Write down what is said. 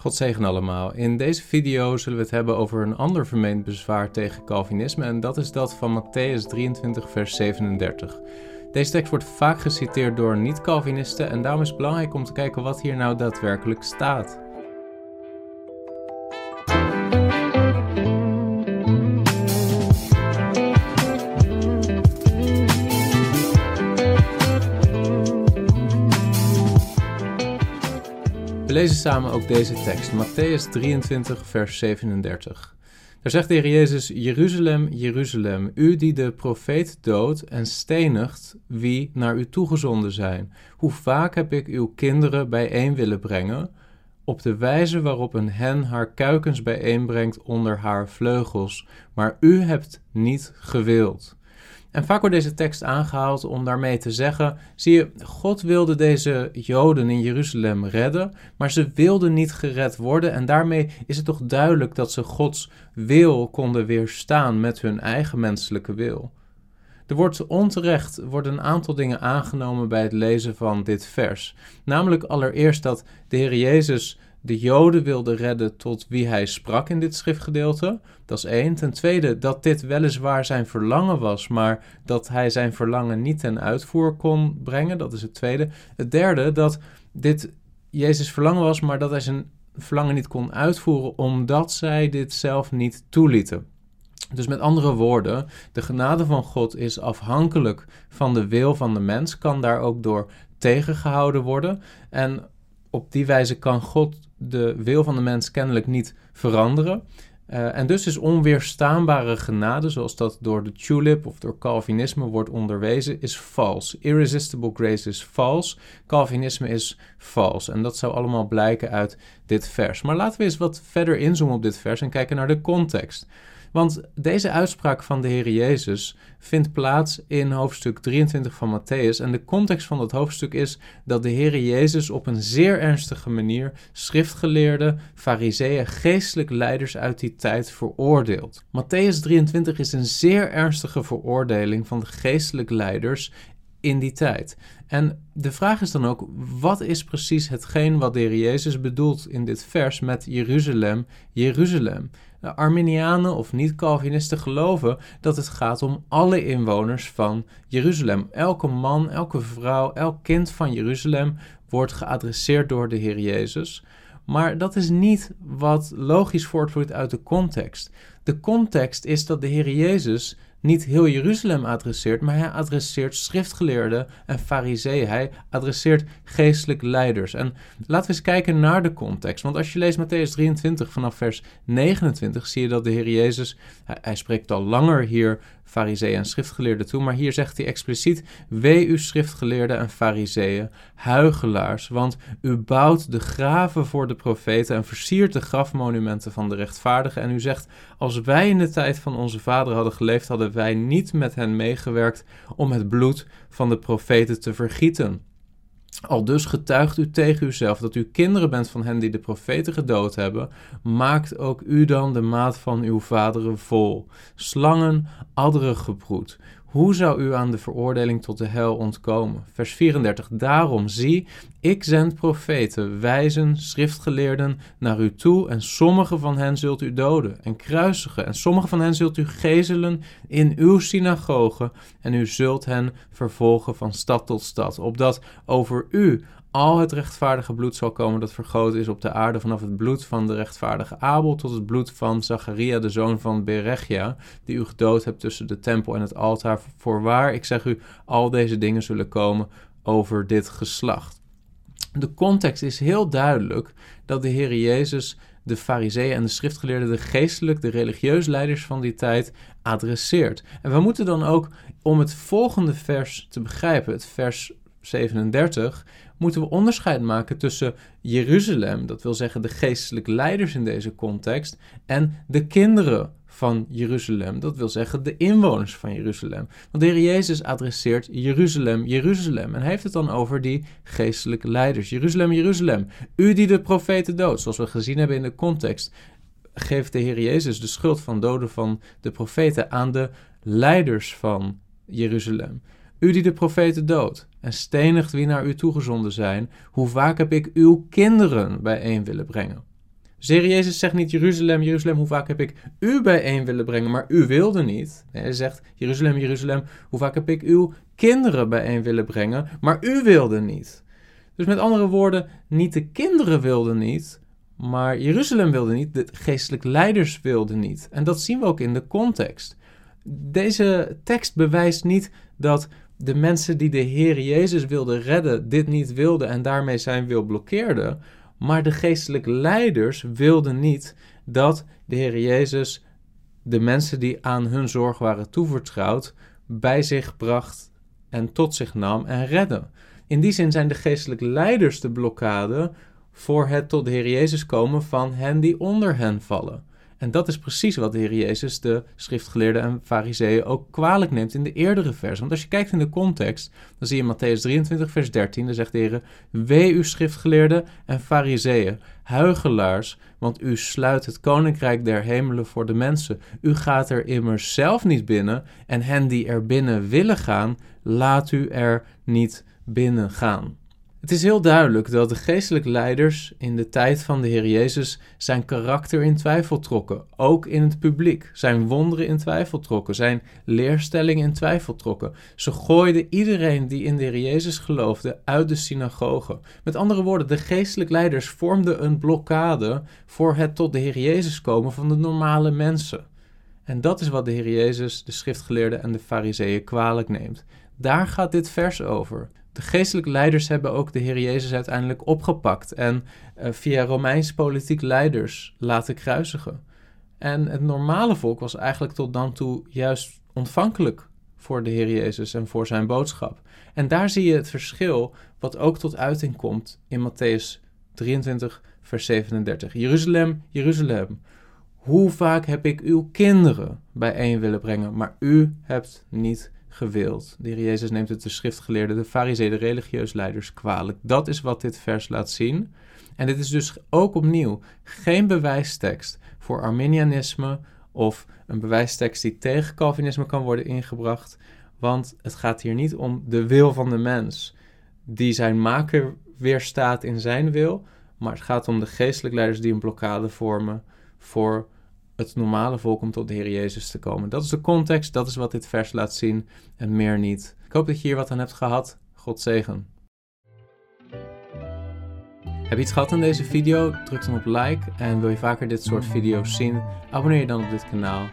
God zegen allemaal. In deze video zullen we het hebben over een ander vermeend bezwaar tegen Calvinisme en dat is dat van Matthäus 23 vers 37. Deze tekst wordt vaak geciteerd door niet-Calvinisten en daarom is het belangrijk om te kijken wat hier nou daadwerkelijk staat. We lezen samen ook deze tekst, Matthäus 23, vers 37. Daar zegt de Heer Jezus: Jeruzalem, Jeruzalem, u die de profeet doodt en stenigt wie naar u toegezonden zijn. Hoe vaak heb ik uw kinderen bijeen willen brengen, op de wijze waarop een hen haar kuikens bijeenbrengt onder haar vleugels, maar u hebt niet gewild. En vaak wordt deze tekst aangehaald om daarmee te zeggen: zie je, God wilde deze Joden in Jeruzalem redden, maar ze wilden niet gered worden. En daarmee is het toch duidelijk dat ze Gods wil konden weerstaan met hun eigen menselijke wil. Er wordt onterecht worden een aantal dingen aangenomen bij het lezen van dit vers. Namelijk allereerst dat de Heer Jezus de Joden wilde redden tot wie hij sprak in dit schriftgedeelte. Dat is één. Ten tweede, dat dit weliswaar zijn verlangen was, maar dat hij zijn verlangen niet ten uitvoer kon brengen. Dat is het tweede. Het derde, dat dit Jezus verlangen was, maar dat hij zijn verlangen niet kon uitvoeren omdat zij dit zelf niet toelieten. Dus met andere woorden, de genade van God is afhankelijk van de wil van de mens, kan daar ook door tegengehouden worden. En op die wijze kan God de wil van de mens kennelijk niet veranderen. Uh, en dus is onweerstaanbare genade, zoals dat door de tulip of door Calvinisme wordt onderwezen, is vals. Irresistible grace is vals. Calvinisme is vals. En dat zou allemaal blijken uit dit vers. Maar laten we eens wat verder inzoomen op dit vers en kijken naar de context. Want deze uitspraak van de Heer Jezus vindt plaats in hoofdstuk 23 van Matthäus. En de context van dat hoofdstuk is dat de Heer Jezus op een zeer ernstige manier schriftgeleerde, fariseeën, geestelijk leiders uit die tijd veroordeelt. Matthäus 23 is een zeer ernstige veroordeling van de geestelijk leiders in die tijd. En de vraag is dan ook, wat is precies hetgeen wat de Heer Jezus bedoelt in dit vers met Jeruzalem, Jeruzalem? De Arminianen of niet-Calvinisten geloven dat het gaat om alle inwoners van Jeruzalem. Elke man, elke vrouw, elk kind van Jeruzalem wordt geadresseerd door de Heer Jezus. Maar dat is niet wat logisch voortvloeit uit de context. De context is dat de Heer Jezus niet heel Jeruzalem adresseert, maar hij adresseert schriftgeleerden en fariseeën. Hij adresseert geestelijk leiders. En laten we eens kijken naar de context. Want als je leest Matthäus 23 vanaf vers 29, zie je dat de Heer Jezus, hij, spreekt al langer hier fariseeën en schriftgeleerden toe, maar hier zegt hij expliciet, wee u schriftgeleerden en fariseeën, huigelaars, want u bouwt de graven voor de profeten en versiert de grafmonumenten van de rechtvaardigen en u zegt, als wij in de tijd van onze vader hadden geleefd, hadden wij niet met hen meegewerkt om het bloed van de profeten te vergieten. Al dus getuigt u tegen uzelf dat u kinderen bent van hen die de profeten gedood hebben, maakt ook u dan de maat van uw vaderen vol. Slangen, adderen gebroed. Hoe zou u aan de veroordeling tot de hel ontkomen? Vers 34. Daarom zie, ik zend profeten, wijzen, schriftgeleerden naar u toe, en sommige van hen zult u doden en kruisigen, en sommige van hen zult u gezelen in uw synagogen, en u zult hen vervolgen van stad tot stad, opdat over u al het rechtvaardige bloed zal komen dat vergoten is op de aarde, vanaf het bloed van de rechtvaardige Abel tot het bloed van Zacharia, de zoon van Berechia, die u gedood hebt tussen de tempel en het altaar. Voorwaar, ik zeg u, al deze dingen zullen komen over dit geslacht. De context is heel duidelijk dat de Heer Jezus de fariseeën en de schriftgeleerden, de geestelijk, de religieus leiders van die tijd adresseert. En we moeten dan ook, om het volgende vers te begrijpen, het vers 37, moeten we onderscheid maken tussen Jeruzalem, dat wil zeggen de geestelijke leiders in deze context, en de kinderen van Jeruzalem, dat wil zeggen de inwoners van Jeruzalem. Want de Heer Jezus adresseert Jeruzalem, Jeruzalem, en heeft het dan over die geestelijke leiders. Jeruzalem, Jeruzalem, u die de profeten doodt, zoals we gezien hebben in de context, geeft de Heer Jezus de schuld van doden van de profeten aan de leiders van Jeruzalem. U die de profeten doodt en stenigt wie naar u toegezonden zijn, hoe vaak heb ik uw kinderen bijeen willen brengen? Heer Jezus zegt niet Jeruzalem, Jeruzalem, hoe vaak heb ik u bijeen willen brengen, maar u wilde niet. Hij zegt Jeruzalem, Jeruzalem, hoe vaak heb ik uw kinderen bijeen willen brengen, maar u wilde niet. Dus met andere woorden, niet de kinderen wilden niet, maar Jeruzalem wilde niet, de geestelijke leiders wilden niet. En dat zien we ook in de context. Deze tekst bewijst niet dat de mensen die de Heer Jezus wilden redden, dit niet wilden en daarmee zijn wil blokkeerden. Maar de geestelijke leiders wilden niet dat de Heer Jezus de mensen die aan hun zorg waren toevertrouwd, bij zich bracht en tot zich nam en redde. In die zin zijn de geestelijke leiders de blokkade voor het tot de Heer Jezus komen van hen die onder hen vallen. En dat is precies wat de Heer Jezus de schriftgeleerden en fariseeën ook kwalijk neemt in de eerdere vers. Want als je kijkt in de context, dan zie je Matthäus 23, vers 13, dan zegt de Heer, Wee u schriftgeleerden en fariseeën, huigelaars, want u sluit het koninkrijk der hemelen voor de mensen. U gaat er immers zelf niet binnen en hen die er binnen willen gaan, laat u er niet binnen gaan. Het is heel duidelijk dat de geestelijke leiders in de tijd van de Heer Jezus zijn karakter in twijfel trokken, ook in het publiek. Zijn wonderen in twijfel trokken, zijn leerstellingen in twijfel trokken. Ze gooiden iedereen die in de Heer Jezus geloofde uit de synagoge. Met andere woorden, de geestelijke leiders vormden een blokkade voor het tot de Heer Jezus komen van de normale mensen. En dat is wat de Heer Jezus, de schriftgeleerden en de fariseeën kwalijk neemt. Daar gaat dit vers over. De geestelijke leiders hebben ook de Heer Jezus uiteindelijk opgepakt en uh, via Romeins politiek leiders laten kruisigen. En het normale volk was eigenlijk tot dan toe juist ontvankelijk voor de Heer Jezus en voor zijn boodschap. En daar zie je het verschil wat ook tot uiting komt in Matthäus 23, vers 37. Jeruzalem, Jeruzalem, hoe vaak heb ik uw kinderen bijeen willen brengen, maar u hebt niet gewild. De heer Jezus neemt het de schriftgeleerden, de fariseeën, de religieus leiders kwalijk. Dat is wat dit vers laat zien. En dit is dus ook opnieuw geen bewijstekst voor Arminianisme of een bewijstekst die tegen Calvinisme kan worden ingebracht. Want het gaat hier niet om de wil van de mens, die zijn maker weerstaat in zijn wil, maar het gaat om de geestelijke leiders die een blokkade vormen voor het normale volk om tot de Heer Jezus te komen. Dat is de context, dat is wat dit vers laat zien en meer niet. Ik hoop dat je hier wat aan hebt gehad. God zegen. Heb je iets gehad aan deze video? Druk dan op like en wil je vaker dit soort video's zien? Abonneer je dan op dit kanaal.